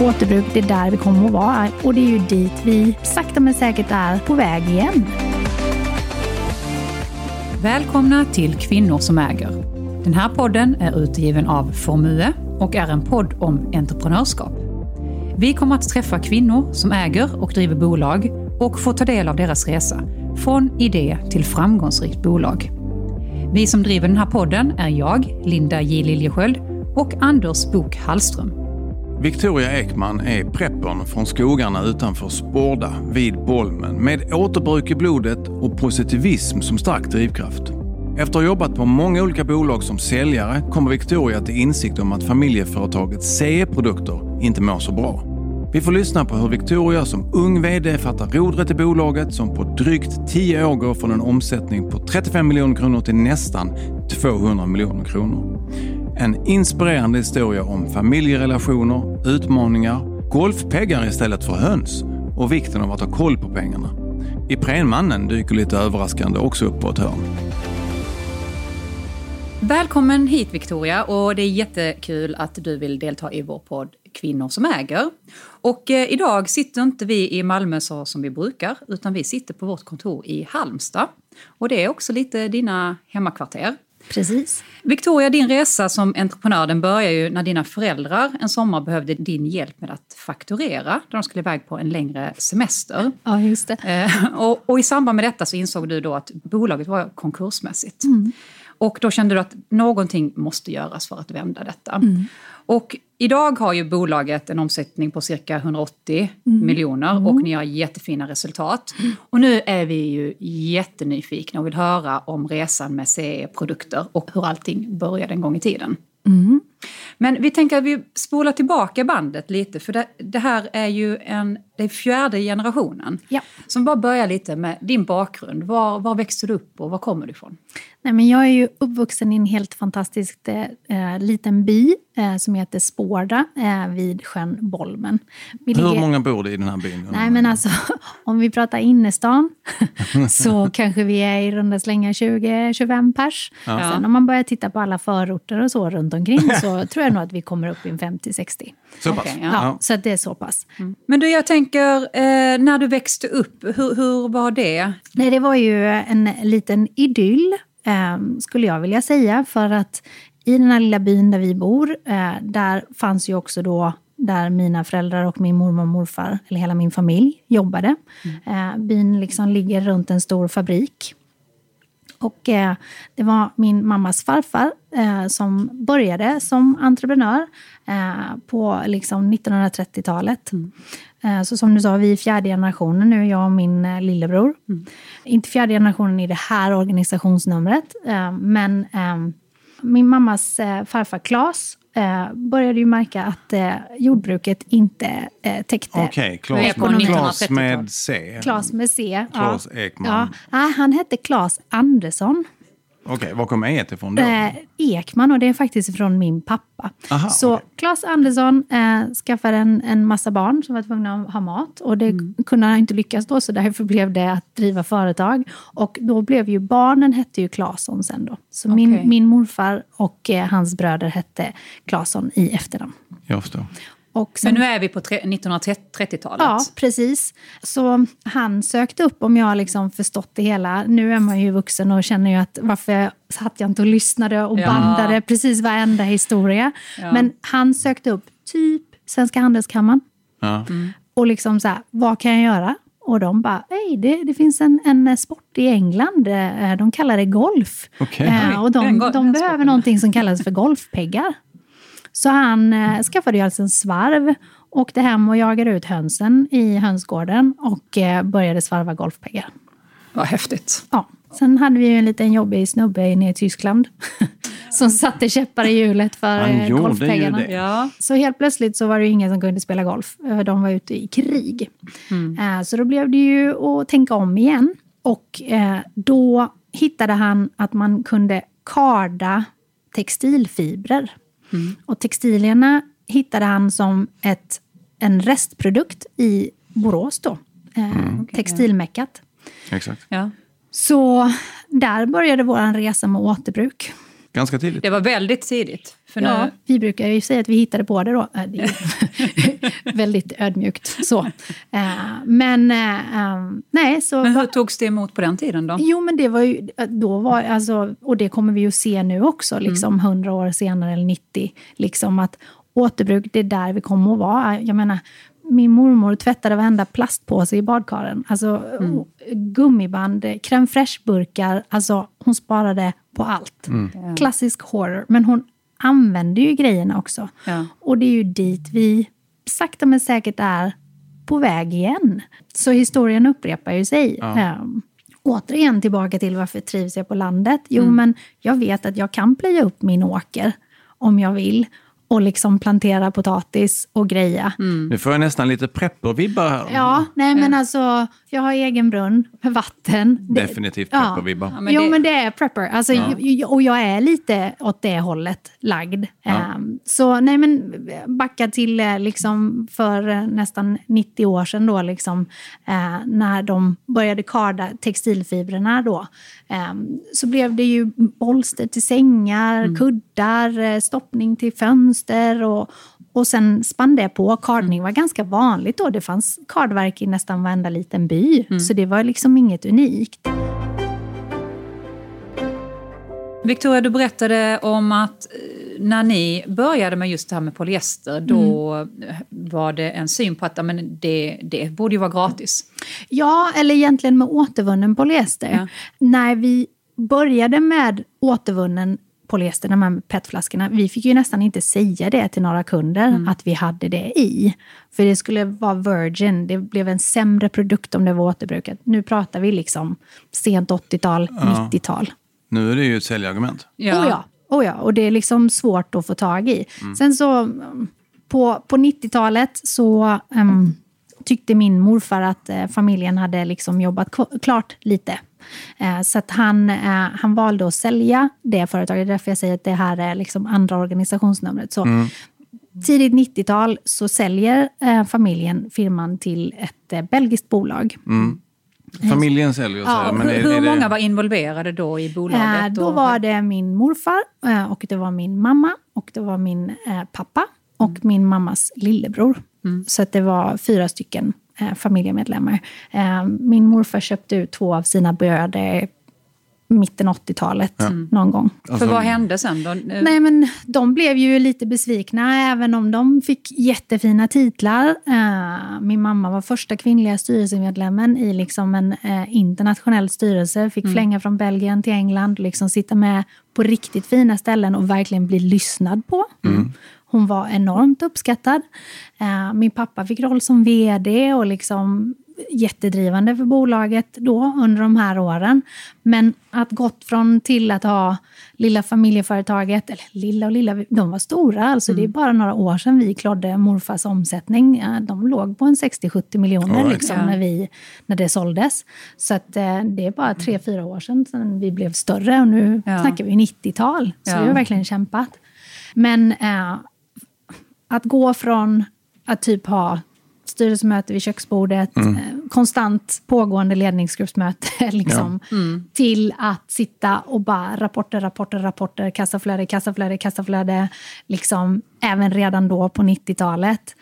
Återbruk, det är där vi kommer att vara och det är ju dit vi sakta men säkert är på väg igen. Välkomna till Kvinnor som äger. Den här podden är utgiven av Formue och är en podd om entreprenörskap. Vi kommer att träffa kvinnor som äger och driver bolag och få ta del av deras resa, från idé till framgångsrikt bolag. Vi som driver den här podden är jag, Linda J Liljesköld, och Anders Bok Hallström. Victoria Ekman är preppern från skogarna utanför Sporda vid Bolmen med återbruk i blodet och positivism som stark drivkraft. Efter att ha jobbat på många olika bolag som säljare kommer Victoria till insikt om att familjeföretaget CE-produkter inte mår så bra. Vi får lyssna på hur Victoria som ung VD fattar rodret i bolaget som på drygt 10 år går från en omsättning på 35 miljoner kronor till nästan 200 miljoner kronor. En inspirerande historia om familjerelationer, utmaningar, golfpeggar istället för höns och vikten av att ha koll på pengarna. Iprenmannen dyker lite överraskande också upp på ett hörn. Välkommen hit Victoria och det är jättekul att du vill delta i vår podd Kvinnor som äger. Och eh, idag sitter inte vi i Malmö så som vi brukar utan vi sitter på vårt kontor i Halmstad. Och det är också lite dina hemmakvarter. Precis. Victoria, din resa som entreprenör den börjar ju när dina föräldrar en sommar behövde din hjälp med att fakturera då de skulle iväg på en längre semester. Ja, just det. Eh, och, och, i samband med detta så insåg du då att bolaget var konkursmässigt. Mm. Och då kände du att någonting måste göras för att vända detta. Mm. Och idag har ju bolaget en omsättning på cirka 180 Mm. miljoner och ni har jättefina resultat. Och nu är vi ju jättenyfikna och vill höra om resan med CE-produkter och hur allting började en gång i tiden. Mm. Men vi tänker att vi spolar tillbaka bandet lite för det, det här är ju en, det är fjärde generationen. Ja. Som bara börjar lite med din bakgrund. Var, var växte du upp och var kommer du ifrån? Nej, men jag är ju uppvuxen i en helt fantastisk eh, liten by eh, som heter Spårda eh, vid sjön Bolmen. Vi Hur ligger- många bor det i den här byn? Nej men alltså, om vi pratar innerstan så kanske vi är i runda slängar 20-25 pers. Ja. Sen om man börjar titta på alla förorter och så runt omkring så tror jag nog att vi kommer upp i en 50-60. Så pass? Okej, Ja. ja. Så att det är så pass. Men du, jag tänker, eh, när du växte upp, hur, hur var det? Nej, det var ju en liten idyll, eh, skulle jag vilja säga. För att i den här lilla byn där vi bor, eh, där fanns ju också då där mina föräldrar och min mormor och morfar, eller hela min familj, jobbade. Eh, byn liksom ligger runt en stor fabrik. Och eh, det var min mammas farfar eh, som började som entreprenör eh, på liksom 1930-talet. Eh, så som du sa, vi är fjärde generationen nu, jag och min eh, lillebror. Inte fjärde generationen i det här organisationsnumret, eh, men min mammas farfar Klas eh, började ju märka att eh, jordbruket inte eh, täckte Okej, är Klas, på med- 1930-talet. Klas med C. Klas med C. Klas ja. Ekman. Ja. Nej, han hette Klas Andersson. Okej, var kom E ifrån då? Eh, Ekman och det är faktiskt från min pappa. Aha, så okej. Claes Andersson eh, skaffade en, en massa barn som var tvungna att ha mat. Och det Mm. kunde han inte lyckas då, så därför blev det att driva företag. Och då blev ju barnen hette ju Claesson sen då. Så Okej. min, min morfar och eh, hans bröder hette Claesson i efternamn. Jag förstår. Och sen, Men nu är vi på tre- 1930-talet. Ja, precis. Så han sökte upp om jag har liksom förstått det hela. Nu är man ju vuxen och känner ju att varför satt jag inte och lyssnade och Ja. bandade precis varenda historia. Ja. Men han sökte upp typ Svenska Handelskammaren Ja. och liksom så här, vad kan jag göra? Och de bara, hej, det, det finns en, en sport i England, eh, de kallar det golf. Okej. Eh, och de, de behöver sporten. någonting som kallas för golfpeggar. Så han eh, skaffade ju alltså en svarv, åkte hem och jagade ut hönsen i hönsgården och eh, började svarva golfpeggar. Vad häftigt. Ja. Sen hade vi ju en liten jobbig snubbe inne i Tyskland som satte käppar i hjulet för eh, det. Ja. Så helt plötsligt så var det ju ingen som kunde spela golf. eh, De var ute i krig. Eh, Så då blev det ju att tänka om igen. Och då hittade han att man kunde karda textilfibrer. Och textilierna hittade han som ett, en restprodukt i Borås då. Eh, textilmeckat. Exakt. Ja. Så där började vår resa med återbruk. Ganska tidigt. Det var väldigt tidigt. För nu, Ja, vi brukar ju säga att vi hittade på det då. Äh, Det är väldigt ödmjukt så. Eh, Men eh, ehm, nej, så... men hur togs det emot på den tiden då? Jo, men det var ju, då var, alltså, och det kommer vi ju se nu också, liksom 100 år senare eller 90. Liksom att återbruk, det är där vi kommer att vara. Jag menar, min mormor tvättade varenda plastpåse i badkaren. Alltså och gummiband, crème fraîche-burkar. Alltså hon sparade på allt. Klassisk horror. Men hon använde ju grejerna också. Ja. Och det är ju dit vi sakta men säkert är på väg igen. Så historien upprepar ju sig. Ehm, återigen tillbaka till varför trivs jag på landet? Jo, men jag vet att jag kan plöja upp min åker om jag vill och liksom plantera potatis och greja. Nu får jag nästan lite prepper-vibbar här. Ja, nej men alltså, jag har egen brunn med vatten. Definitivt Ja. prepper-vibbar. Ja, men jo, det- men det är prepper. Alltså, j- Och jag är lite åt det hållet lagd. Ehm, så nej, men backa till eh, liksom för eh, nästan 90 år sedan då, liksom, eh, när de började karda textilfibrerna då. Ehm, så blev det ju bolster till sängar, kuddar, eh, stoppning till fönster och, och sen spann det på. Kardning var ganska vanligt då. Det fanns kardverk i nästan varenda liten by. Så det var liksom inget unikt. Victoria, du berättade om att eh, när ni började med just det här med polyester, då Mm. var det en syn på att men det, det borde ju vara gratis. Ja, eller egentligen med återvunnen polyester. Ja. När vi började med återvunnen polyester, de här petflaskorna, vi fick ju nästan inte säga det till några kunder, att vi hade det i. För det skulle vara virgin, det blev en sämre produkt om det var återbrukat. Nu pratar vi liksom sent 80-tal, 90-tal. Nu är det ju ett säljargument. Ja. Oh ja, oh ja, och det är liksom svårt att få tag i. Sen så mm, på, på 90-talet så ehm, tyckte min morfar att eh, familjen hade liksom jobbat klart lite. Eh, så att han, eh, han valde att sälja det företaget. Det är därför jag säger att det här är liksom andra organisationsnumret. Så Tidigt 90-tal så säljer eh, familjen firman till ett belgiskt bolag. Familjen säljer, Ja, ja, men är, Hur är det, många var involverade då i Eh, bolaget? då Och- var det min morfar och det var min mamma och det var min pappa och Mm. min mammas lillebror. Så att det var fyra stycken familjemedlemmar. Eh, min morfar köpte ut två av sina bröder mitten 80-talet någon gång. Alltså- För vad hände sen då? Nej, men de blev ju lite besvikna, även om de fick jättefina titlar. Eh, min mamma var första kvinnliga styrelsemedlemmen i liksom en eh, internationell styrelse. Fick flänga från Belgien till England, liksom sitta med på riktigt fina ställen och verkligen bli lyssnad på. Hon var enormt uppskattad. Eh, min pappa fick roll som vd och liksom jättedrivande för bolaget då under de här åren. Men att gått från till att ha lilla familjeföretaget, eller lilla och lilla, de var stora. Alltså Det är bara några år sedan vi klodde morfars omsättning. Ja, De låg på en 60-70 miljoner right. liksom, när, vi, när det såldes. Så att, eh, det är bara tre, fyra år sedan, sedan vi blev större och nu Ja. snackar vi 90-tal. Så Ja. vi har verkligen kämpat. Men eh, att gå från att typ ha styrelsemöte vid köksbordet, Mm. eh, konstant pågående ledningsgruppsmöte, liksom, till att sitta och bara rapporter, rapporter, rapporter, kassaflöde, kassaflöde, kassaflöde, liksom, även redan då på 90-talet.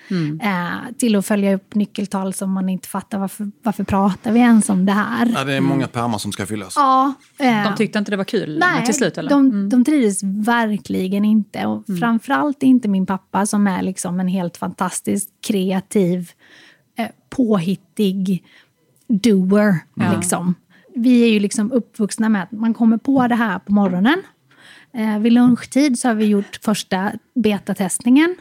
Eh, till att följa upp nyckeltal som man inte fattar, varför, varför pratar vi ens om det här? ja, det är många pärmar som ska fyllas. Ja, eh, De tyckte inte det var kul Nej, till slut? Eller? Mm. De, de trivdes verkligen inte. Och Framförallt inte min pappa som är liksom en helt fantastisk, kreativ, påhittig doer. Liksom. Vi är ju liksom uppvuxna med att man kommer på det här på morgonen. Eh, vid lunchtid så har vi gjort första betatestningen.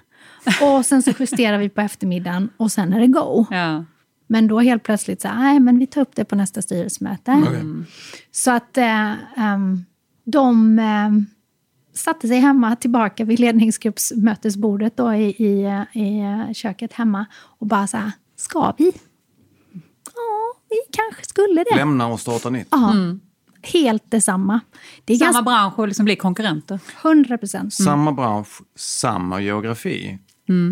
Och sen så justerar vi på eftermiddagen och sen är det go. Ja. Men då helt plötsligt så nej men vi tar upp det på nästa styrelsemöte. Okej. Så att eh, ehm, de eh, satte sig hemma tillbaka vid ledningsgruppsmötesbordet då i, i, eh, i eh, köket hemma och bara så här, ska vi? Ja, vi kanske skulle det. Lämna och starta nytt. Ja, helt detsamma. Det är Samma ganska bransch och liksom bli konkurrenter? 100 procent. Samma bransch, samma geografi.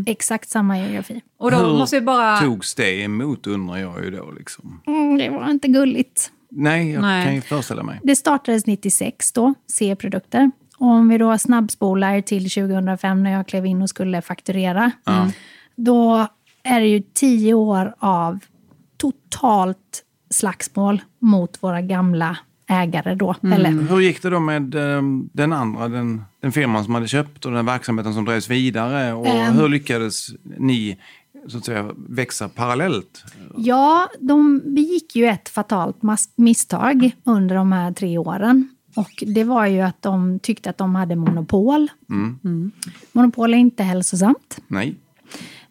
Exakt samma geografi. Och då Hur måste vi bara... togs det emot undrar jag ju då. Liksom. Mm, det var inte gulligt. Nej, jag Nej. kan ju föreställa mig. Det startades 96 då, C-produkter. Och om vi då snabbspolar till 2005 när jag klev in och skulle fakturera. Då är det ju tio år av totalt slagsmål mot våra gamla ägare då. Eller, Hur gick det då med eh, den andra, den, den firman som hade köpt och den verksamheten som drevs vidare? Och Ehm. hur lyckades ni så att säga, växa parallellt? Ja, de begick ju ett fatalt misstag under de här tre åren. Och det var ju att de tyckte att de hade monopol. Monopol är inte hälsosamt. Nej.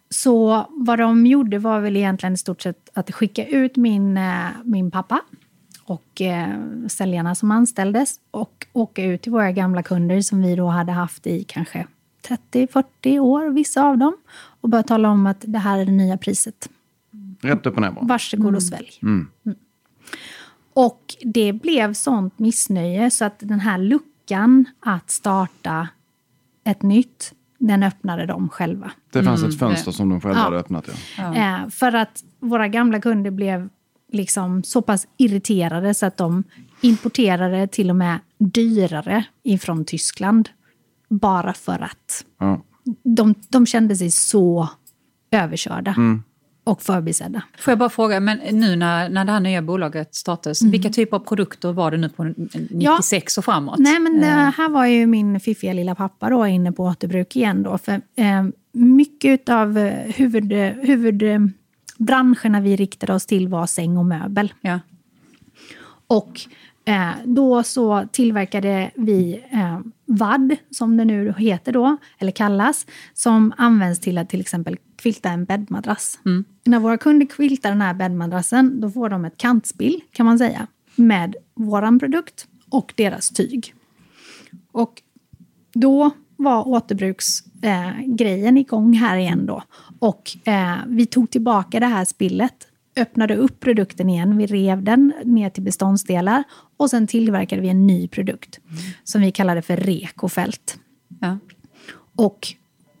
Så vad de gjorde var väl egentligen i stort sett att skicka ut min, eh, min pappa och eh, säljarna som anställdes och åka ut till våra gamla kunder som vi då hade haft i kanske 30-40 år, vissa av dem, och börja tala om att det här är det nya priset. Rätt upp och ner bara. Varsågod och svälj. Mm. Och det blev sånt missnöje så att den här luckan att starta ett nytt, den öppnade de själva. Det fanns ett fönster som de själva Ja. hade öppnat. Ja. Eh, för att våra gamla kunder blev liksom så pass irriterade så att de importerade till och med dyrare ifrån Tyskland. Bara för att Ja. de, de kände sig så överkörda och förbisedda. Får jag bara fråga, men nu när, när det här nya bolaget startades, vilka typer av produkter var det nu på 96 och framåt? Nej, men det här var ju min fiffiga lilla pappa då inne på återbruk igen då. För eh, mycket av eh, huvud, huvudbranscherna vi riktade oss till var säng och möbel. Ja. Och eh, då så tillverkade vi eh, vadd, som det nu heter då, eller kallas, som används till att till exempel kvilta en bäddmadrass. När våra kunder kviltar den här bäddmadrassen, då får de ett kantspill, kan man säga, med våran produkt och deras tyg. Och då var återbruksgrejen eh, igång här igen då. Och eh, vi tog tillbaka det här spillet, öppnade upp produkten igen, vi rev den ner till beståndsdelar och sen tillverkade vi en ny produkt som vi kallade för Rekofält. Ja. Och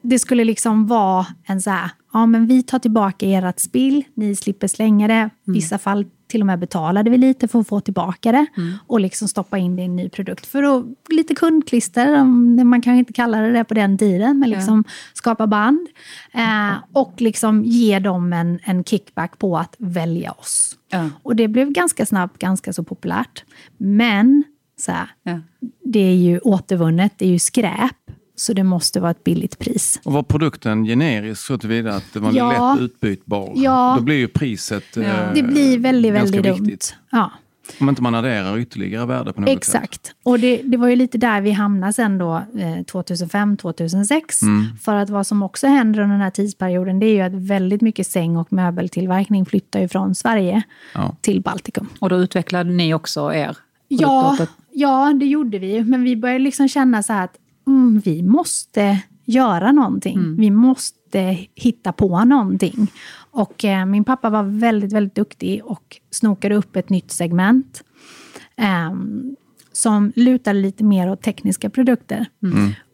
det skulle liksom vara en så här, ja men vi tar tillbaka ert spill, ni slipper slänga det. I vissa fall till och med betalade vi lite för att få tillbaka det och liksom stoppa in det i en ny produkt. För att, lite kundklister, man kanske inte kallade det på den tiden, men liksom skapa band. Eh, och liksom ge dem en, en kickback på att välja oss. Ja. Och det blev ganska snabbt ganska så populärt. Men så här, Ja. det är ju återvunnet, det är ju skräp. Så det måste vara ett billigt pris. Och var produkten generisk så tillvida att det var Ja. lätt utbytbar? Ja. Då blir ju priset eh, Det blir väldigt, väldigt dumt. viktigt. Ja, Om inte man adderar ytterligare värde på något sätt. exakt. Och det, det var ju lite där vi hamnade sen då, eh, 2005-2006. Mm. För att vad som också händer under den här tidsperioden, det är ju att väldigt mycket säng och möbeltillverkning flyttar ju från Sverige Ja. till Baltikum. Och då utvecklade ni också er Ja, ja, det gjorde vi. Men vi började liksom känna så här att mm, vi måste göra någonting. Vi måste hitta på någonting. Och eh, min pappa var väldigt, väldigt duktig och snokade upp ett nytt segment. ehm, som lutade lite mer åt tekniska produkter.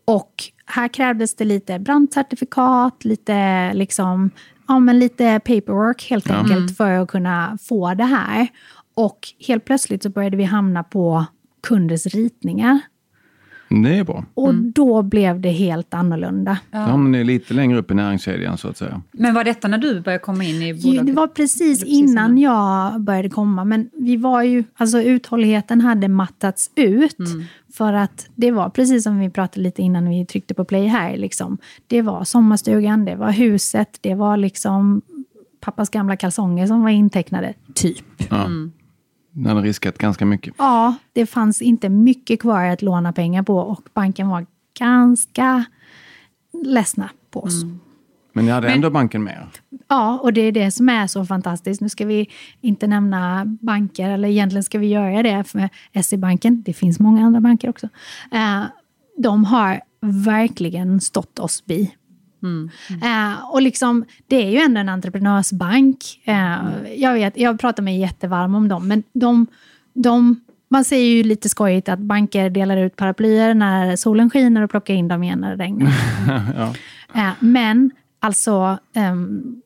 Och här krävdes det lite brandcertifikat, lite, liksom, ja, men lite paperwork helt enkelt för att kunna få det här. Och helt plötsligt så började vi hamna på kunders ritningar. Det är bra. Och då blev det helt annorlunda. Då hamnar ni lite längre upp i näringskedjan så att säga. Men var detta när du började komma in i bolaget? Det var precis Precis innan jag började komma. Men vi var ju, alltså uthålligheten hade mattats ut. För att det var precis som vi pratade lite innan vi tryckte på play här. Liksom. Det var sommarstugan, det var huset, det var liksom pappas gamla kalsonger som var intecknade. Typ. Ja. Ni hade riskat ganska mycket. Ja, det fanns inte mycket kvar att låna pengar på och banken var ganska ledsna på oss. Men ni hade ändå banken med. Ja, och det är det som är så fantastiskt. Nu ska vi inte nämna banker, eller egentligen ska vi göra det för SE-banken. Det finns många andra banker också. Eh, de har verkligen stått oss bi. Eh, och liksom, det är ju ändå en entreprenörsbank. Eh, jag, vet, jag pratar mig jättevarm om dem, men de, de, man säger ju lite skojigt att banker delar ut paraplyer när solen skiner och plockar in dem igen när det regnar. ja. Eh, Men alltså, ehm,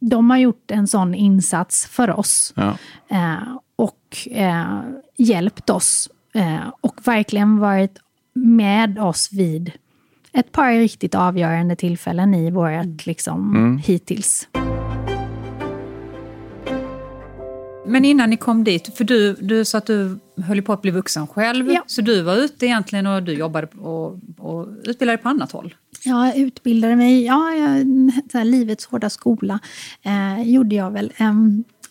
de har gjort en sån insats för oss Ja. eh, och eh, hjälpt oss. eh, och verkligen varit med oss vid ett par riktigt avgörande tillfällen i vårt liksom, hittills. Men innan ni kom dit, för du, du sa att du höll på att bli vuxen själv. Ja. Så du var ute egentligen och du jobbade och, och utbildade på annat håll. Jag utbildade mig, ja, jag, så här, livets hårda skola eh, gjorde jag väl. Eh,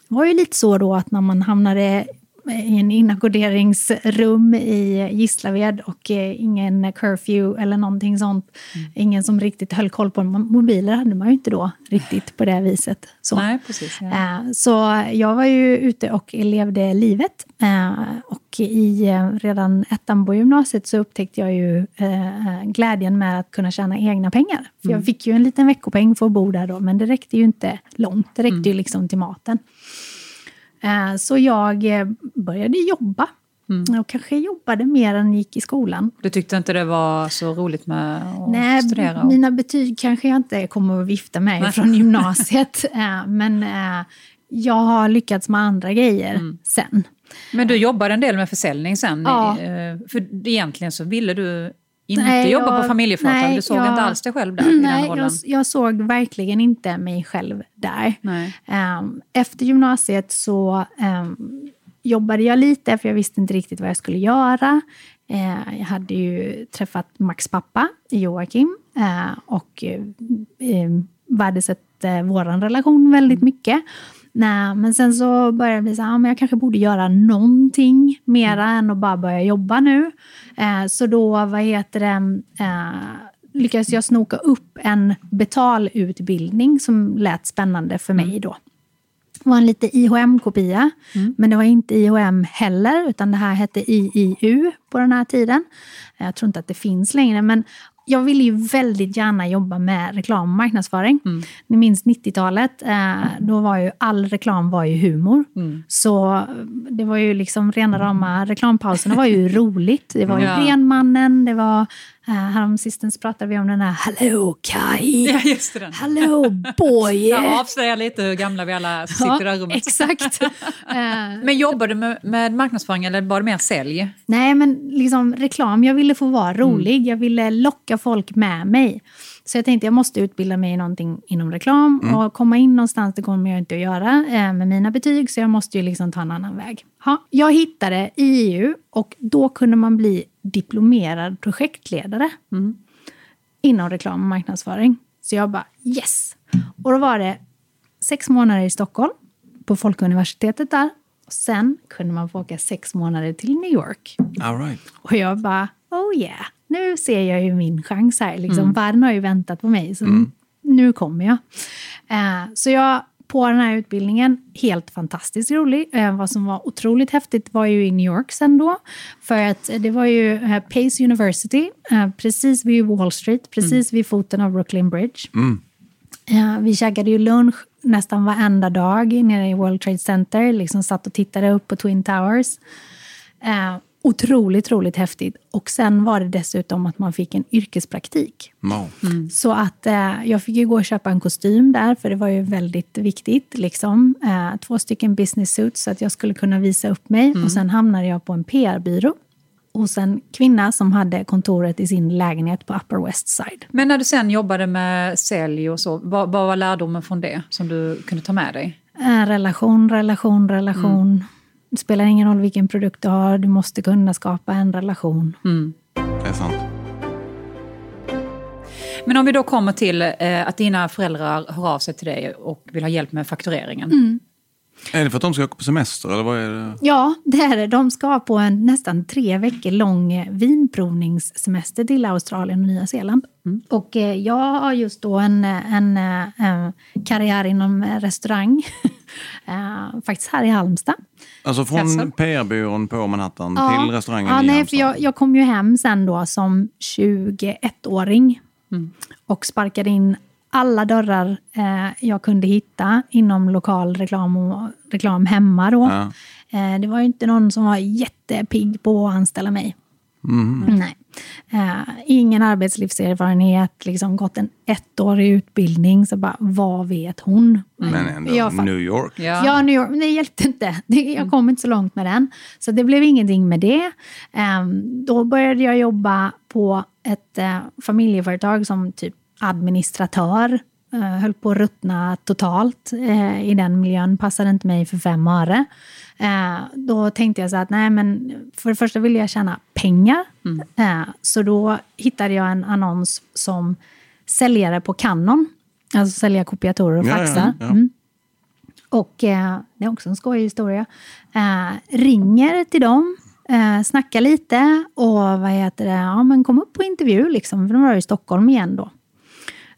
var ju lite så då att när man hamnade en inackorderingsrum i Gislaved och eh, ingen curfew eller någonting sånt. Ingen som riktigt höll koll på mobiler hade man ju inte då riktigt på det viset. Så. Nej, precis. Ja. Eh, Så jag var ju ute och levde livet. Eh, Och i eh, redan ettan på gymnasiet så upptäckte jag ju eh, glädjen med att kunna tjäna egna pengar. För jag fick ju en liten veckopeng för att bo där då, men det räckte ju inte långt. Det räckte ju liksom till maten. Eh, Så jag eh, började jobba. Och kanske jobbade mer än gick i skolan. Du tyckte inte det var så roligt med att Nej, studera? och- mina betyg kanske jag inte kommer att vifta med Nej. från gymnasiet. eh, Men jag har lyckats med andra grejer Mm. sen. Men du jobbade en del med försäljning sen? Ja. För egentligen så ville du inte Nej, jobba jag- på familjeföretag? nej, du såg jag- inte alls dig själv där i den Nej, jag, jag såg verkligen inte mig själv där. Ehm, Efter gymnasiet så ehm, jobbade jag lite, för jag visste inte riktigt vad jag skulle göra. Eh, jag hade ju träffat Max pappa, Joakim, eh, och eh, eh, värdesatte vår relation väldigt mycket. Nej, men sen så började det bli så här, men jag kanske borde göra någonting mera än att bara börja jobba nu. Eh, så då, vad heter det, eh, lyckades jag snoka upp en betalutbildning som lät spännande för mig då. Det var en lite IHM-kopia, men det var inte IHM heller, utan det här hette IIU på den här tiden. Jag tror inte att det finns längre, men jag ville ju väldigt gärna jobba med reklam och marknadsföring. Ni minns 90-talet, eh, då var ju all reklam var ju humor. Så det var ju liksom rena rama, reklampauserna var ju roligt. Det var ju Ja. Renmannen, det var, eh, häromsistens pratade vi om den här Hallå Kai! Ja, just det. Den. Hallå boy! Jag avslöjar lite hur gamla vi alla sitter i det här rummet. Exakt. Eh, Men jobbade du med, med marknadsföring eller var det mer sälj? nej, men liksom reklam. Jag ville få vara rolig. Jag ville locka folk med mig. Så jag tänkte jag måste utbilda mig i någonting inom reklam och komma in någonstans, det kommer jag inte att göra eh, med mina betyg, så jag måste ju liksom ta en annan väg. Ha, jag hittade IU och då kunde man bli diplomerad projektledare inom reklam och marknadsföring. Så jag bara yes! Och då var det sex månader i Stockholm på Folkuniversitetet där. Och sen kunde man få åka sex månader till New York. All right. Och jag bara, oh yeah, nu ser jag ju min chans här. Liksom, Världen har ju väntat på mig, så nu kommer jag. Eh, så jag, på den här utbildningen, helt fantastiskt rolig. Eh, vad som var otroligt häftigt var ju i New York sen då. För att det var ju eh, Pace University, eh, precis vid Wall Street, precis vid foten av Brooklyn Bridge. Eh, vi käkade ju lunch nästan varenda dag nere i World Trade Center. Liksom satt och tittade upp på Twin Towers. Otroligt, otroligt häftigt. Och sen var det dessutom att man fick en yrkespraktik. Wow. Så att eh, jag fick ju gå och köpa en kostym där, för det var ju väldigt viktigt. Liksom. Eh, två stycken business suits så att jag skulle kunna visa upp mig. Och sen hamnade jag på en PR-byrå hos en kvinna som hade kontoret i sin lägenhet på Upper West Side. Men när du sen jobbade med sälj och så, vad, vad var lärdomen från det som du kunde ta med dig? Eh, relation, relation, relation. Det spelar ingen roll vilken produkt du har, du måste kunna skapa en relation. Det är sant. Men om vi då kommer till eh, att dina föräldrar hör av sig till dig och vill ha hjälp med faktureringen. Är det för att de ska åka på semester eller vad är det? Ja, det är det. De ska på en nästan tre veckor lång eh, vinprovningssemester till Australien och Nya Zeeland. Och eh, jag har just då en, eh, en, eh, karriär inom restaurang. Faktiskt här i Halmstad. Alltså från? PR-byrån på Manhattan Ja. till restaurangen ja, i nej, Halmstad? för jag, jag kom ju hem sen då som 21-åring och sparkade in alla dörrar eh, jag kunde hitta inom lokal reklam och reklam hemma då. Ja. Eh, det var ju inte någon som var jättepigg på att anställa mig. Nej. Eh, ingen arbetslivserfarenhet, liksom gått en ettårig utbildning. Så bara, vad vet hon? Men ändå Jag New York. Ja. Ja, New York, men det hjälpte inte. Jag kom inte så långt med den. Så det blev ingenting med det. Ehm, då började jag jobba på ett eh, familjeföretag som typ administratör. Uh, höll på att ruttna totalt eh, i den miljön, passade inte mig för fem öre. Eh, då tänkte jag så att nej, men för det första ville jag tjäna pengar. Eh, så då hittade jag en annons som säljare på Canon. Alltså sälja kopiatorer och Ja, ja, faxar. ja. Mm. Och eh, det är också en skojig historia. Eh, ringer till dem, eh, snackar lite och vad heter det, ja men kom upp på intervju liksom, för de var i Stockholm igen då.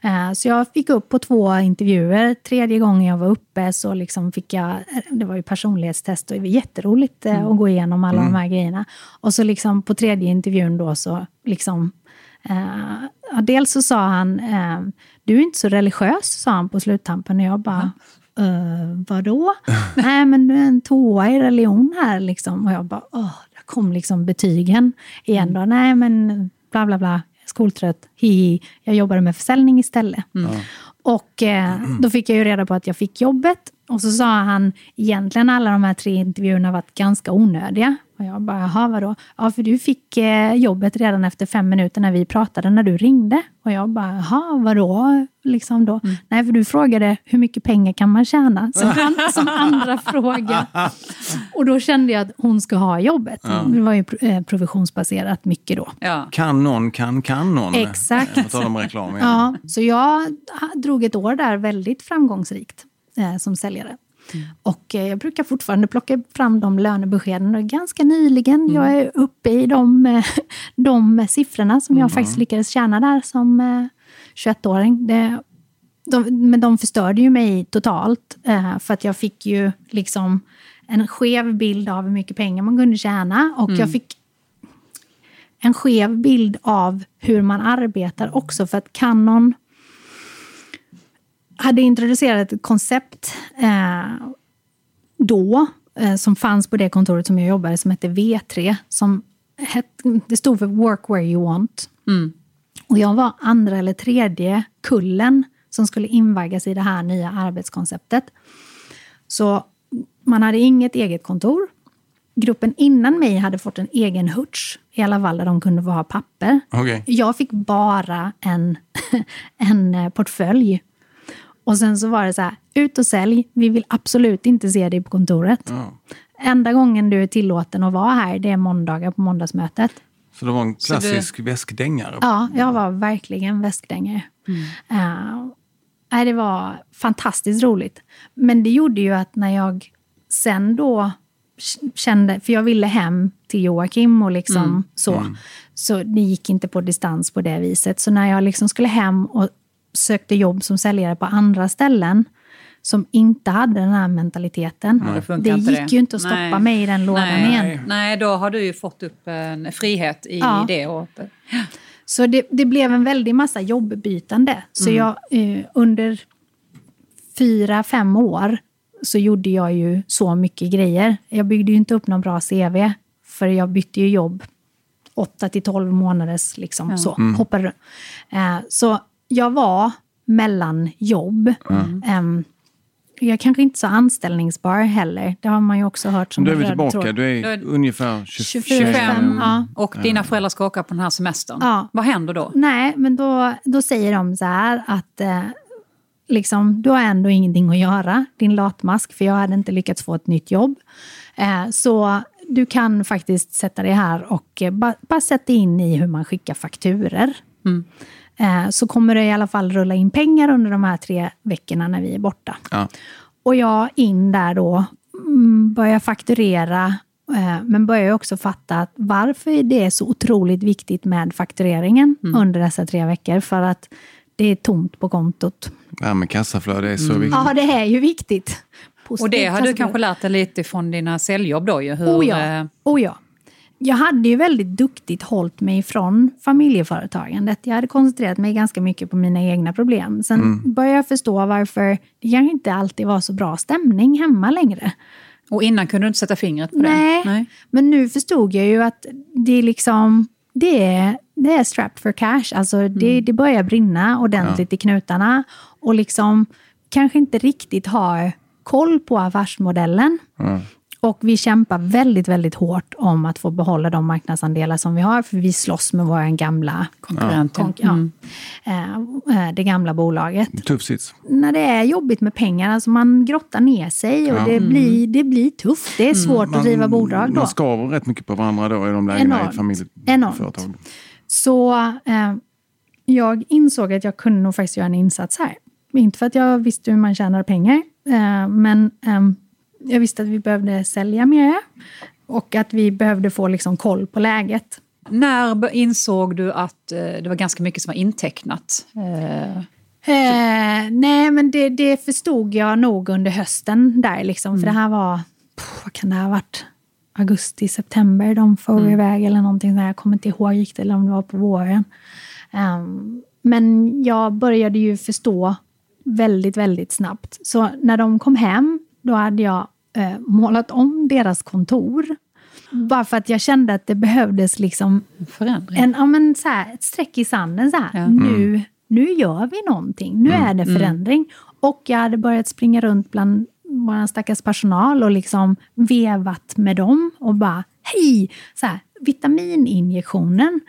Eh, så jag fick upp på två intervjuer. Tredje gången jag var uppe så liksom fick jag, det var ju personlighetstest och det var jätteroligt eh, att gå igenom alla de här grejerna. Och så liksom på tredje intervjun då så liksom Eh, dels så sa han, eh, du är inte så religiös, sa han på sluttampen. Och jag bara, uh, vadå? Nej, men du är en tvåa i religion här. Liksom. Och jag bara, åh, där kom liksom betygen igen. Då. Nej, men bla bla bla, skoltrött, hihi. Jag jobbade med försäljning istället. Och eh, då fick jag ju reda på att jag fick jobbet. Och så sa han, egentligen alla de här tre intervjuerna varit ganska onödiga. Och jag bara, jaha vadå? Ja, för du fick eh, jobbet redan efter fem minuter när vi pratade, när du ringde. Och jag bara, jaha, vadå? Liksom då. Nej, för du frågade, hur mycket pengar kan man tjäna? Som, som andra fråga. Och då kände jag att hon ska ha jobbet. Det var ju eh, provisionsbaserat mycket då. Ja. Kan någon, kan, kan någon. Exakt. Tal om reklam igen. Ja, så jag drog ett år där väldigt framgångsrikt eh, som säljare. Och eh, jag brukar fortfarande plocka fram de lönebeskeden. Och ganska nyligen, jag är uppe i de, eh, de siffrorna som jag faktiskt lyckades tjäna där som eh, 21-åring. Det, de, men de förstörde ju mig totalt. Eh, för att jag fick ju liksom en skev bild av hur mycket pengar man kunde tjäna. Och jag fick en skev bild av hur man arbetar också. För att Canon hade introducerat ett koncept eh, då, eh, som fanns på det kontoret som jag jobbade, som hette V3. Som het, det stod för Work where you want. Och jag var andra eller tredje kullen som skulle invaggas i det här nya arbetskonceptet. Så man hade inget eget kontor. Gruppen innan mig hade fått en egen hutch, i alla fall där de kunde få ha papper. Okej. Jag fick bara en, en eh, portfölj. Och sen så var det så här, ut och sälj, vi vill absolut inte se dig på kontoret. Ja. Enda gången du är tillåten att vara här, det är måndagar på måndagsmötet. Så det var en klassisk väskdängare. Ja, jag var verkligen väskdängare. Eh, nej, det var fantastiskt roligt. Men det gjorde ju att när jag sen då kände, för jag ville hem till Joakim och liksom så. Så det gick inte på distans på det viset. Så när jag liksom skulle hem och sökte jobb som säljare på andra ställen som inte hade den här mentaliteten. det det inte gick det. ju inte att stoppa Nej. mig i den lådan Nej. igen. Nej, då har du ju fått upp en frihet i Ja. det. Och, Så det, det blev en väldig massa jobbbytande. Så jag, eh, under fyra, fem år så gjorde jag ju så mycket grejer. Jag byggde ju inte upp någon bra CV, för jag bytte ju jobb 8 till 12 månaders, liksom så. Hoppade runt. Eh, så jag var mellan jobb. Ehm, jag kanske inte så anställningsbar heller. Det har man ju också hört som Då är vi tillbaka. tråd. Du är Då är- ungefär 20, 25. 25 ja. och dina föräldrar ska åka på den här semestern. Ja. Vad händer då? Nej, men då, då säger de så här att eh, liksom, du har ändå ingenting att göra, din latmask, för jag hade inte lyckats få ett nytt jobb. Eh, så du kan faktiskt sätta dig här och eh, ba, bara sätta in i hur man skickar fakturer. Eh, så kommer det i alla fall rulla in pengar under de här tre veckorna när vi är borta. Ja. Och jag in där då, mm, börjar fakturera, eh, men börjar också fatta att varför det är så otroligt viktigt med faktureringen under dessa tre veckor. För att det är tomt på kontot. Här med kassaflöde är så viktigt. Ja, det är ju viktigt. Och det har du Positivt kanske lärt dig lite från dina säljjobb då. Hur, Oh ja. eh, oh ja. Jag hade ju väldigt duktigt hållit mig ifrån familjeföretagandet. Jag hade koncentrerat mig ganska mycket på mina egna problem. Sen började jag förstå varför det kanske inte alltid var så bra stämning hemma längre. Och innan kunde du inte sätta fingret på Nej. det? Nej. Men nu förstod jag ju att det är liksom det är, det är strapped for cash. Alltså det, Mm. det börjar brinna ordentligt i knutarna. Och liksom kanske inte riktigt har koll på affärsmodellen. Och vi kämpar väldigt, väldigt hårt om att få behålla de marknadsandelar som vi har, för vi slåss med våra gamla Konkurrenter. konk- ja, Mm. eh, eh, det gamla bolaget. Tuff sits. När det är jobbigt med pengar, alltså man grottar ner sig och det, blir, det blir tufft. Det är svårt att driva bolag då. Man skaver rätt mycket på varandra då i de lägena i ett familjeföretag. Enormt. Så eh, jag insåg att jag kunde nog faktiskt göra en insats här. Inte för att jag visste hur man tjänar pengar, eh, men ehm, jag visste att vi behövde sälja mer och att vi behövde få liksom koll på läget. När insåg du att eh, det var ganska mycket som var intecknat? Eh, Eh, nej, men det, det förstod jag nog under hösten där. Liksom, För det här var, pff, vad kan det ha varit? Augusti, september de for iväg eller någonting där. Jag kommer inte ihåg riktigt, eller om det var på våren. Ehm, men jag började ju förstå väldigt, väldigt snabbt. Så när de kom hem, då hade jag eh, målat om deras kontor. Bara för att jag kände att det behövdes liksom förändring? en, ja, men så här, ett streck i sanden. Så här. Ja. Nu, nu gör vi någonting. Nu är det förändring. Och jag hade börjat springa runt bland vår stackars personal och liksom vevat med dem och bara hej! Så här, vitamininjektionen.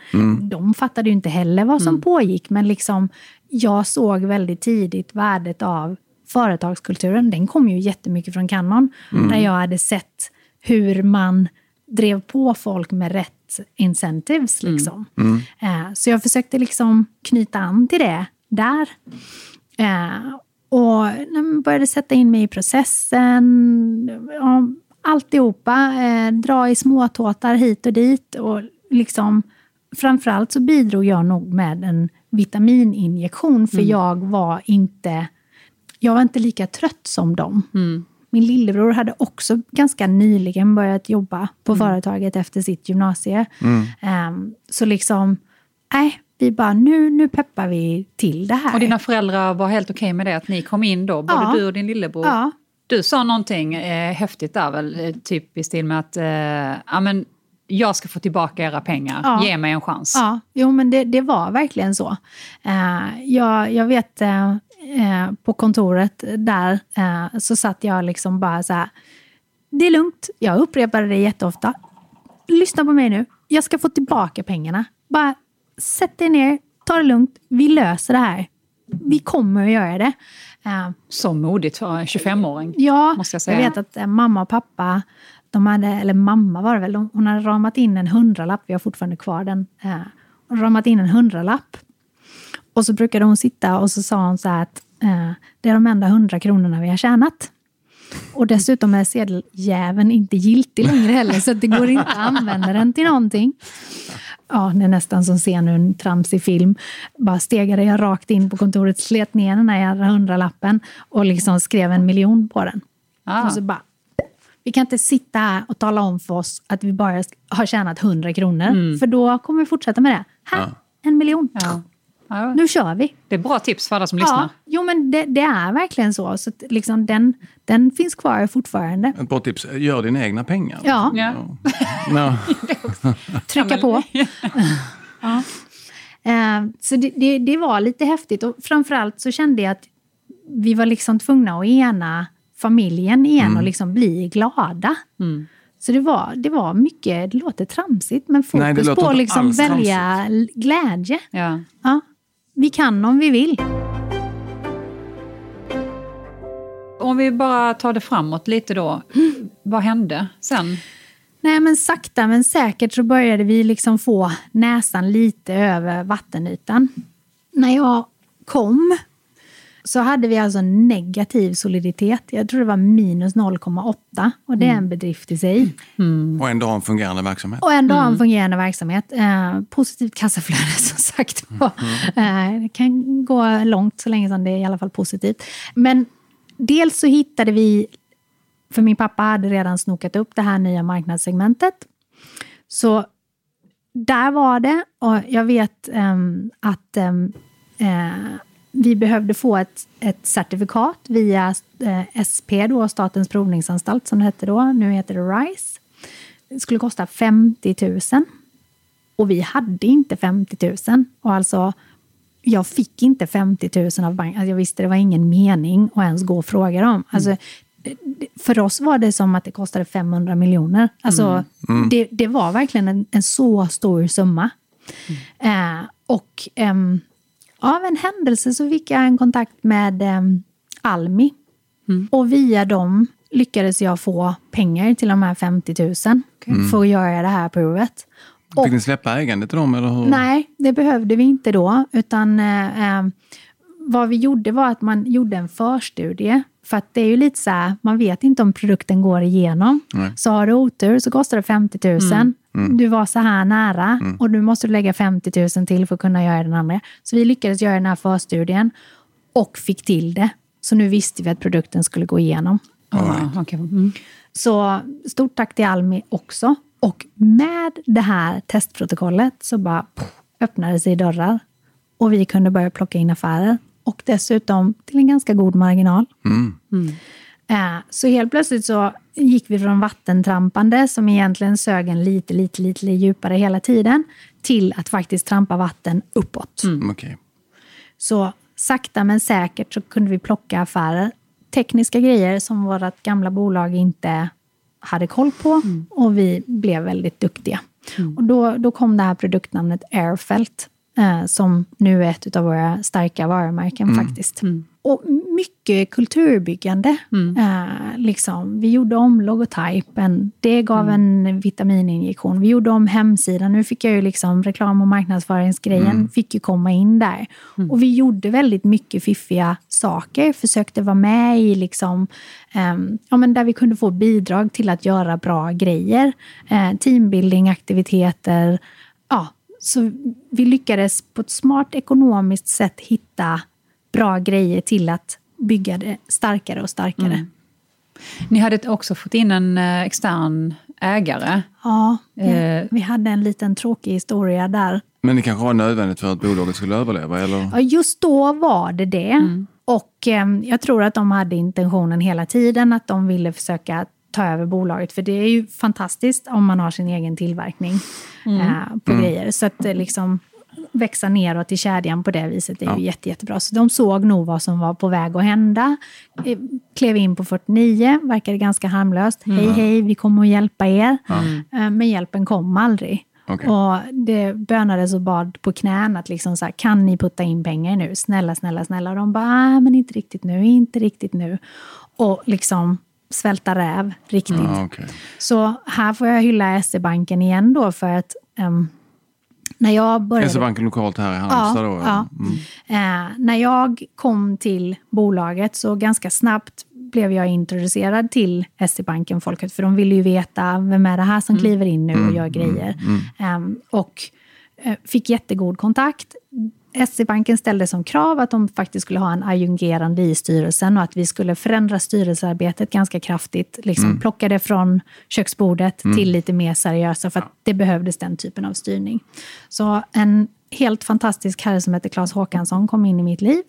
De fattade ju inte heller vad som pågick, men liksom, jag såg väldigt tidigt värdet av företagskulturen. Den kom ju jättemycket från Canon, där jag hade sett hur man drev på folk med rätt incentives. Liksom. Eh, så jag försökte liksom knyta an till det där. Eh, och började sätta in mig i processen. Alltihopa. Eh, dra i småtåtar hit och dit. Och liksom, framförallt så bidrog jag nog med en vitamininjektion. För jag var inte jag var inte lika trött som dem. Min lillebror hade också ganska nyligen börjat jobba på företaget efter sitt gymnasie. Ehm, så liksom, nej, vi bara nu, nu peppar vi till det här. Och dina föräldrar var helt okej med det, att ni kom in då, både Ja. du och din lillebror? Ja. Du sa någonting eh, häftigt där väl, typ i stil med att eh, ja, men, jag ska få tillbaka era pengar, Ja. ge mig en chans. Ja, jo men det, det var verkligen så. Eh, jag, jag vet eh, på kontoret där så satt jag liksom bara så här. Det är lugnt. Jag upprepade det jätteofta. Lyssna på mig nu. Jag ska få tillbaka pengarna. Bara sätt dig ner, ta det lugnt. Vi löser det här. Vi kommer att göra det. Så modigt för en 25-åring. Ja, måste jag jag, säga. vet att mamma och pappa, de hade, eller mamma var det väl, hon hade ramat in en hundralapp, vi har fortfarande kvar den. Eh, ramat in en hundralapp. Och så brukade hon sitta och så sa hon så här att eh, det är de enda hundra kronorna vi har tjänat. Och dessutom är sedeljäveln inte giltig längre heller, så det går inte att använda den till någonting. Ja, det är nästan som ser nu en tramsig film. Bara stegade jag rakt in på kontoret, slet ner den här hundralappen och liksom skrev en miljon på den. Ah. Och så bara, vi kan inte sitta här och tala om för oss att vi bara har tjänat 100 kronor. För då kommer vi fortsätta med det. Här, en miljon. Ja. Ja, Nu kör vi. det är bra tips för alla som lyssnar. Ja, jo men det, det är verkligen så. så att liksom den, den finns kvar fortfarande. Ett bra tips, gör dina egna pengar. Ja, Ja. Ja. trycka på. ja. Eh, så det, det, det var lite häftigt. Och framförallt så kände jag att vi var liksom tvungna att ena familjen igen och liksom bli glada. Mm. Så det var, det var mycket, det låter tramsigt, men fokus Nej, på att liksom välja l- glädje. Ja. Ja, vi kan om vi vill. Om vi bara tar det framåt lite då. Vad hände sen? Nej, men sakta men säkert så började vi liksom få näsan lite över vattenytan. När jag kom så hade vi alltså negativ soliditet. Jag tror det var minus 0,8 och det är en bedrift i sig. Och ändå ha en fungerande verksamhet. Och ändå ha en fungerande verksamhet. Eh, positivt kassaflöde som sagt var. Eh, det kan gå långt så länge som det är i alla fall positivt. Men dels så hittade vi, för min pappa hade redan snokat upp det här nya marknadssegmentet. Så där var det. Och jag vet ehm, att ehm, eh, vi behövde få ett, ett certifikat via eh, SP, då, Statens provningsanstalt som det hette då. Nu heter det RISE. Det skulle kosta 50 000. Och vi hade inte 50 000. Och alltså, jag fick inte 50 000 av banken. Alltså jag visste det var ingen mening att ens gå och fråga dem. Alltså, för oss var det som att det kostade 500 miljoner. Alltså, mm. det, det, var verkligen en, en så stor summa. Mm. Eh, och eh, av en händelse så fick jag en kontakt med eh, Almi. Mm. Och via dem lyckades jag få pengar till de här 50 000 mm. för att göra det här provet. Och, Fick ni släppa ägandet till dem? Eller hur? Nej, det behövde vi inte då. Utan eh, eh, vad vi gjorde var att man gjorde en förstudie. För att det är ju lite så här, man vet inte om produkten går igenom. Nej. Så har du otur så kostar det 50 000. Mm. Mm. Du var så här nära mm. och du måste lägga 50 000 till för att kunna göra den andra. Så vi lyckades göra den här förstudien och fick till det. Så nu visste vi att produkten skulle gå igenom. Oh, okay. mm. Så stort tack till Almi också. Och med det här testprotokollet så bara pff, öppnade sig dörrar och vi kunde börja plocka in affärer. Och dessutom till en ganska god marginal. Mm. Mm. Eh, så helt plötsligt så gick vi från vattentrampande, som egentligen sög en lite, lite, lite, lite djupare hela tiden, till att faktiskt trampa vatten uppåt. Mm. Okay. Så sakta men säkert så kunde vi plocka affärer. Tekniska grejer som vårt gamla bolag inte hade koll på mm. och vi blev väldigt duktiga. Mm. Och då, då kom det här produktnamnet Airfelt eh, som nu är ett av våra starka varumärken mm. faktiskt. Mm. Och mycket kulturbyggande. Mm. Eh, liksom. Vi gjorde om logotypen. Det gav mm. en vitamininjektion. Vi gjorde om hemsidan. Nu fick jag ju liksom reklam och marknadsföringsgrejen mm. fick ju komma in där. Mm. Och vi gjorde väldigt mycket fiffiga saker. Försökte vara med i liksom, eh, ja, men där vi kunde få bidrag till att göra bra grejer. Eh, teambuilding, aktiviteter. Så vi lyckades på ett smart ekonomiskt sätt hitta bra grejer till att bygga det starkare och starkare. Mm. Ni hade också fått in en eh, extern ägare. Ja, eh. vi hade en liten tråkig historia där. Men det kanske var nödvändigt för att bolaget skulle överleva? Eller? Ja, just då var det det. Mm. Och eh, jag tror att de hade intentionen hela tiden att de ville försöka ta över bolaget. För det är ju fantastiskt om man har sin egen tillverkning mm. eh, på mm. grejer. Så att liksom växa neråt i kedjan på det viset är ja. ju jätte, jättebra. Så de såg nog vad som var på väg att hända. Eh, klev in på 49, verkade ganska harmlöst. Mm. Hej, hej, vi kommer att hjälpa er. Mm. Men hjälpen kom aldrig. Okay. Och det bönades och bad på knän att liksom så här, kan ni putta in pengar nu? Snälla, snälla, snälla. Och de bara, ah, men inte riktigt nu, inte riktigt nu. Och liksom svälta räv riktigt. Ja, okay. Så här får jag hylla SE-banken igen då för att um, när jag började... SE-banken lokalt här i Halmstad ja, då? Ja. Mm. Eh, när jag kom till bolaget så ganska snabbt blev jag introducerad till SE-banken Folket, för de ville ju veta vem är det här som mm. kliver in nu och mm. gör mm. grejer. Um, och uh, fick jättegod kontakt. SE-banken ställde som krav att de faktiskt skulle ha en adjungerande i styrelsen och att vi skulle förändra styrelsearbetet ganska kraftigt. Liksom mm. Plocka det från köksbordet mm. till lite mer seriösa för att det behövdes den typen av styrning. Så en helt fantastisk herre som heter Claes Håkansson kom in i mitt liv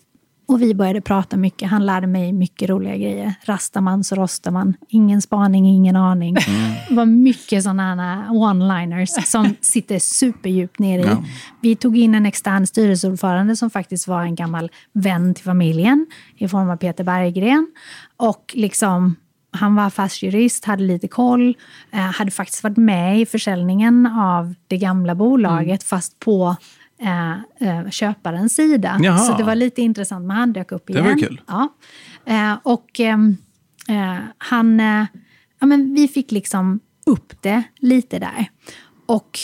och vi började prata mycket. Han lärde mig mycket roliga grejer. Rastar man så rostar man. Ingen spaning, ingen aning. Mm. Det var mycket sådana one-liners som sitter superdjupt ner i. Ja. Vi tog in en extern styrelseordförande som faktiskt var en gammal vän till familjen i form av Peter Berggren. Och liksom han var affärsjurist, hade lite koll, eh, hade faktiskt varit med i försäljningen av det gamla bolaget, mm. fast på eh, eh, köparens sida. Jaha. Så det var lite intressant, men han dök upp igen. Det var kul. Ja. Eh, och ehm, eh, han... Ja, men vi fick liksom upp det lite där. Och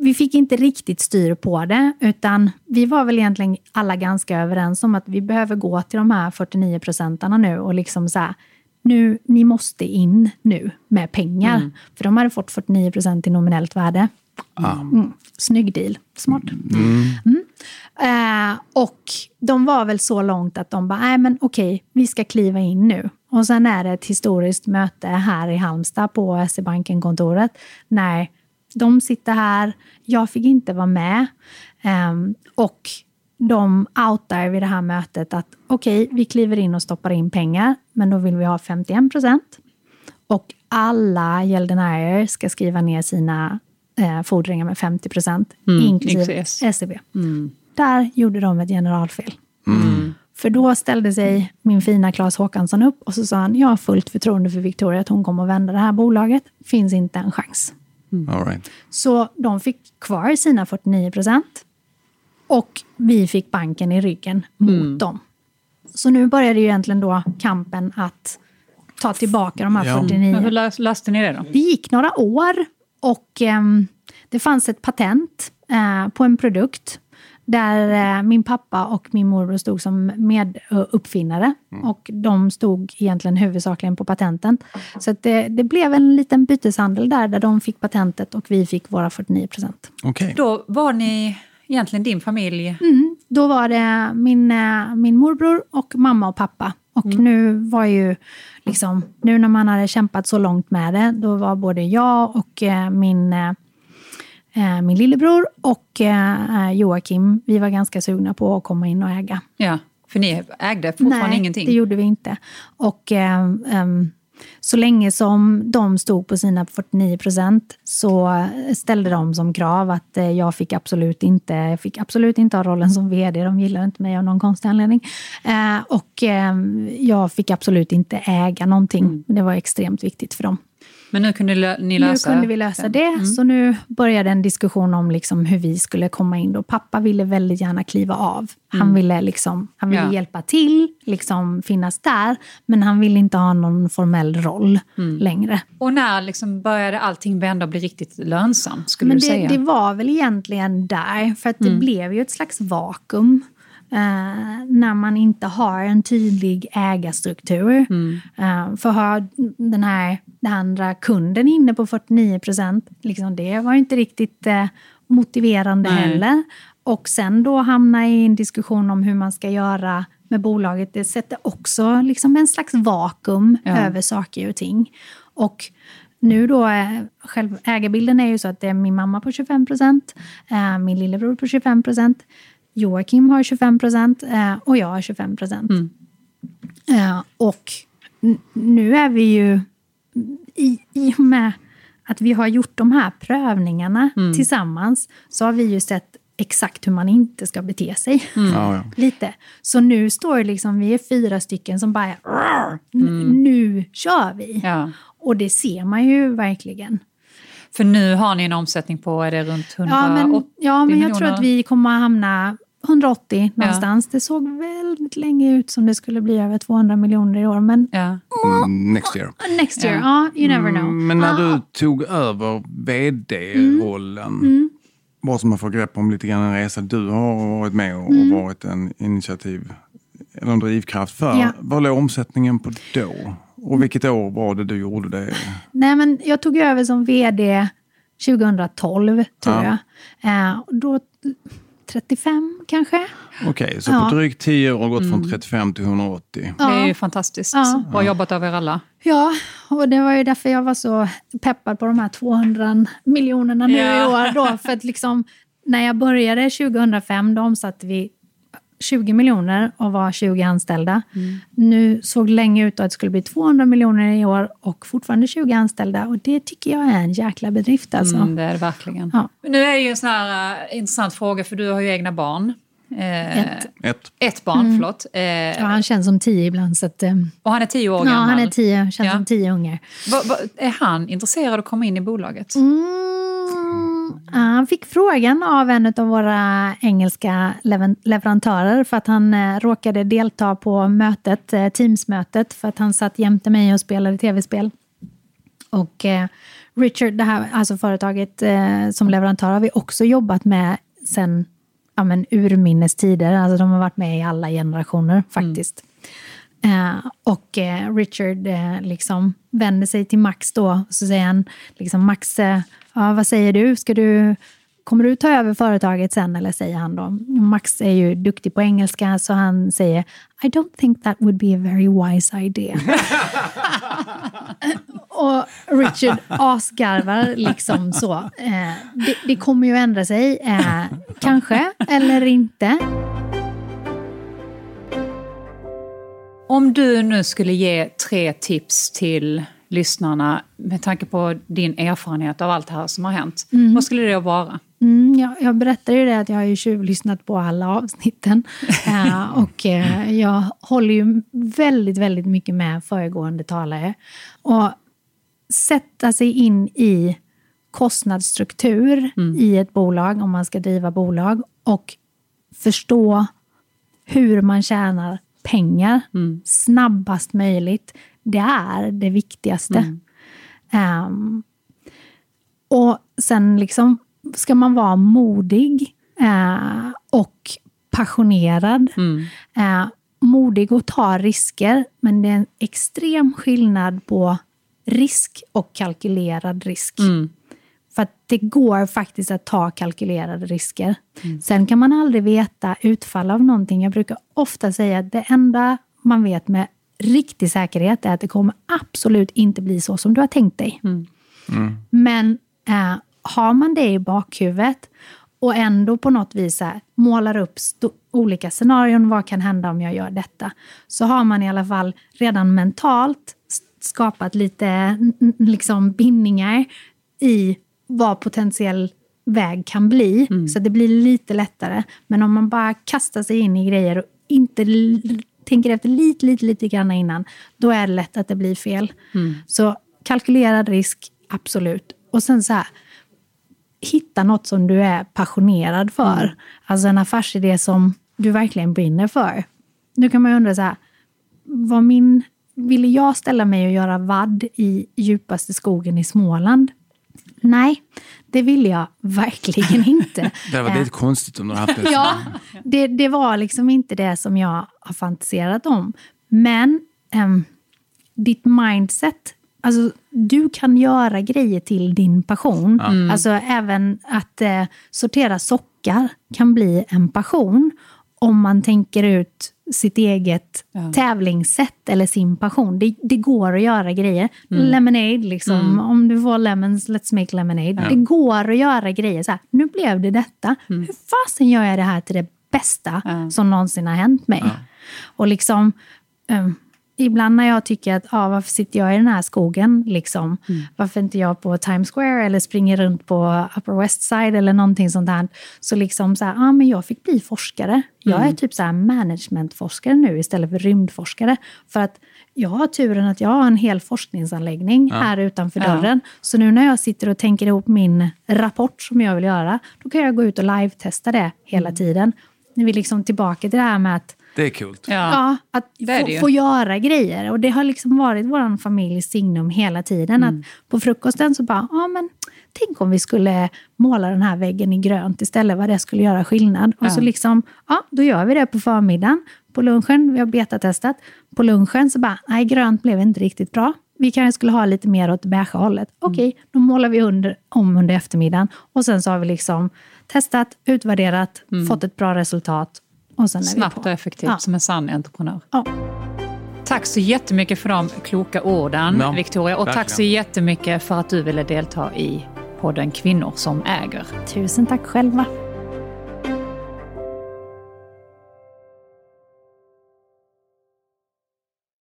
vi fick inte riktigt styr på det, utan vi var väl egentligen alla ganska överens om att vi behöver gå till de här 49 procentarna nu och liksom så här, nu, ni måste in nu med pengar. Mm. För de hade fått 49 procent i nominellt värde. Mm. Snygg deal. Smart. Mm. Mm. Eh, och de var väl så långt att de bara, nej men okej, vi ska kliva in nu. Och sen är det ett historiskt möte här i Halmstad på SE-banken-kontoret. när de sitter här, jag fick inte vara med. Eh, och de outar vid det här mötet att okej, vi kliver in och stoppar in pengar, men då vill vi ha 51 procent. Och alla gäldenärer ska skriva ner sina eh, fordringar med 50 procent, Mm, inklusive inklusive S. SEB. Där gjorde de ett generalfel. För då ställde sig min fina Claes Håkansson upp och så sa han, jag har fullt förtroende för Victoria att hon kommer att vända det här bolaget. Finns inte en chans. All right. Så de fick kvar sina 49 procent. Och vi fick banken i ryggen mot dem. Så nu började ju egentligen då kampen att ta tillbaka de här Ja. 49. Men hur lös- löste ni det då? Det gick några år och ehm, det fanns ett patent eh, på en produkt där eh, min pappa och min morbror stod som meduppfinnare. Och de stod egentligen huvudsakligen på patenten. Så att det, det blev en liten byteshandel där, där de fick patentet och vi fick våra 49 procent. Okej. Då var ni egentligen din familj... Mm. Då var det min, eh, min morbror och mamma och pappa. Och nu var ju, liksom, nu när man hade kämpat så långt med det, då var både jag och eh, min, eh, min lillebror och Joakim, vi var ganska sugna på att komma in och äga. Ja, för ni ägde fortfarande Nej, ingenting? det gjorde vi inte. Och ehm, så länge som de stod på sina 49 procent så ställde de som krav att eh, jag fick absolut inte, jag fick absolut inte ha rollen som vd. De gillade inte mig av någon konstig anledning. Eh, och eh, jag fick absolut inte äga någonting. Mm. Det var extremt viktigt för dem. Men nu kunde lö- ni lösa Nu kunde vi lösa det, så nu började en diskussion om liksom hur vi skulle komma in. Då. Pappa ville väldigt gärna kliva av. Han ville, liksom, han ville Ja. hjälpa till, liksom finnas där, men han ville inte ha någon formell roll längre. Och när liksom började allting vända och bli riktigt lönsamt, skulle Men du det, säga? Mm. det var väl egentligen där, för att det blev ju ett slags vakuum. Eh, när man inte har en tydlig ägarstruktur. Mm. Eh, för har den här den andra kunden inne på 49 procent, liksom det var inte riktigt eh, motiverande Nej. heller. Och sen då hamna i en diskussion om hur man ska göra med bolaget, det sätter också liksom en slags vakuum Ja. över saker och ting. Och nu då, eh, själv, ägarbilden är ju så att det är min mamma på 25 procent, eh, min lillebror på 25 procent, Joakim har 25 procent eh, och jag har 25 procent. Mm. Eh, och nu är vi ju, i, i och med att vi har gjort de här prövningarna Mm. tillsammans, så har vi ju sett exakt hur man inte ska bete sig. Mm. Ja, ja. Lite. Så nu står det liksom, vi är fyra stycken som bara, "Rrr, n- nu kör vi. Mm. Ja. Och det ser man ju verkligen. För nu har ni en omsättning på, är det runt 180 Ja, men, ja, men jag tror miljoner? att vi kommer att hamna 180 någonstans. Det såg väldigt länge ut som det skulle bli över 200 miljoner i år, men Ja. Mm, Next year. next year, ja, you never know. Mm, Men när Ja, du tog över vd-rollen, bara som man får grepp om lite grann en resa du har varit med och och varit en initiativ, eller en drivkraft för. Ja. Vad låg omsättningen på då? Och vilket år var det du gjorde det? Nej, men jag tog över som vd 2012, tror Ja. jag. Eh, och då 35 kanske? Okej, så Ja. på drygt 10 år har gått från 35 till 180. Det är ju Ja. fantastiskt. Ja. Bra jobbat av er alla. Ja, och det var ju därför jag var så peppad på de här 200 miljonerna nu Ja. i år. Då, för att liksom, när jag började 2005, då omsatte vi 20 miljoner och var 20 anställda. Nu såg länge ut att det skulle bli 200 miljoner i år och fortfarande 20 anställda. Och det tycker jag är en jäkla bedrift alltså. Mm, det är det verkligen. Ja. Nu är det ju en sån här uh, intressant fråga, för du har ju egna barn. Eh, Ett. Ett. Ett barn, förlåt. Eh, Ja, han känns som tio ibland. Så att, eh, Och han är tio år ja, gammal. han är tio, känns Ja. som tio ungar. Va, va, är han intresserad av att komma in i bolaget? Mm, ja, han fick frågan av en av våra engelska lever- leverantörer för att han eh, råkade delta på mötet, eh, Teams-mötet för att han satt jämte mig och spelade tv-spel. Och eh, Richard, det här alltså företaget som leverantör har vi också jobbat med sen ja, men urminnes tider. Alltså de har varit med i alla generationer faktiskt. Eh, och eh, Richard eh, liksom vänder sig till Max då och så säger han, liksom, Max, ja, vad säger du? Ska du? Kommer du ta över företaget sen? Eller säger han då. Max är ju duktig på engelska så han säger I don't think that would be a very wise idea. och Richard asgarvar liksom så. Eh, det, det kommer ju ändra sig, eh, kanske, eller inte. Om du nu skulle ge tre tips till lyssnarna med tanke på din erfarenhet av allt det här som har hänt? Mm. Vad skulle det vara? Mm, jag, jag berättade ju det att jag har ju tjuvlyssnat på alla avsnitten. uh, och uh, jag håller ju väldigt, väldigt mycket med föregående talare. Och sätta sig in i kostnadsstruktur mm. i ett bolag, om man ska driva bolag, och förstå hur man tjänar pengar mm. snabbast möjligt. Det är det viktigaste. Mm. Um, och sen liksom ska man vara modig uh, och passionerad. Mm. Uh, modig och ta risker, men det är en extrem skillnad på risk och kalkylerad risk. Mm. För att det går faktiskt att ta kalkylerade risker. Mm. Sen kan man aldrig veta utfall av någonting. Jag brukar ofta säga att det enda man vet med riktig säkerhet är att det kommer absolut inte bli så som du har tänkt dig. Mm. Mm. Men eh, har man det i bakhuvudet och ändå på något vis här, målar upp olika scenarion, vad kan hända om jag gör detta? Så har man i alla fall redan mentalt skapat lite liksom, bindningar i vad potentiell väg kan bli. Mm. Så det blir lite lättare. Men om man bara kastar sig in i grejer och inte tänker efter lite, lite, lite grann innan, då är det lätt att det blir fel. Mm. Så kalkylerad risk, absolut. Och sen så här, hitta något som du är passionerad för. Mm. Alltså en affärsidé som du verkligen brinner för. Nu kan man ju undra så här, vad min ville jag ställa mig och göra vadd i djupaste skogen i Småland? Nej, det ville jag verkligen inte. det var lite eh, konstigt om du haft det. ja, det, det var liksom inte det som jag har fantiserat om. Men um, ditt mindset, alltså du kan göra grejer till din passion. Mm. Alltså även att uh, sortera sockar kan bli en passion om man tänker ut sitt eget ja. tävlingssätt eller sin passion. Det, det, går att göra grejer. Mm. Lemonade, liksom. Mm. om du får lemons, let's make lemonade. Ja. Det går att göra grejer. Så här, nu blev det detta. Mm. Hur fasen gör jag det här till det bästa ja. som någonsin har hänt mig? Och liksom... Um, ibland när jag tycker att ah, varför sitter jag i den här skogen? Liksom? Mm. Varför inte jag på Times Square eller springer runt på Upper West Side eller någonting sånt där. Så liksom så här, ah, men jag fick bli forskare. Jag är mm. typ så här managementforskare nu istället för rymdforskare. För att jag har turen att jag har en hel forskningsanläggning ja. här utanför dörren. Ja. Så nu när jag sitter och tänker ihop min rapport som jag vill göra, då kan jag gå ut och live-testa det hela mm. tiden. Nu är vi liksom tillbaka till det här med att det är kul. Ja, ja att få, få, göra grejer. Och det har liksom varit vår familjs signum hela tiden. Mm. Att på frukosten så bara, ja men tänk om vi skulle måla den här väggen i grönt istället, vad det skulle göra skillnad. Och så liksom, ja, då gör vi det på förmiddagen. På lunchen, vi har betatestat. På lunchen så bara, nej grönt blev inte riktigt bra. Vi kanske skulle ha lite mer åt beige hållet. Mm. Okej, okay, då målar vi under, om under eftermiddagen. Och sen så har vi liksom testat, utvärderat, mm. fått ett bra resultat och sen Snabbt och effektivt, ja. som en sann entreprenör. Ja. Tack så jättemycket för de kloka orden, ja, Victoria. Och verkligen. tack så jättemycket för att du ville delta i podden Kvinnor som äger. Tusen tack själva.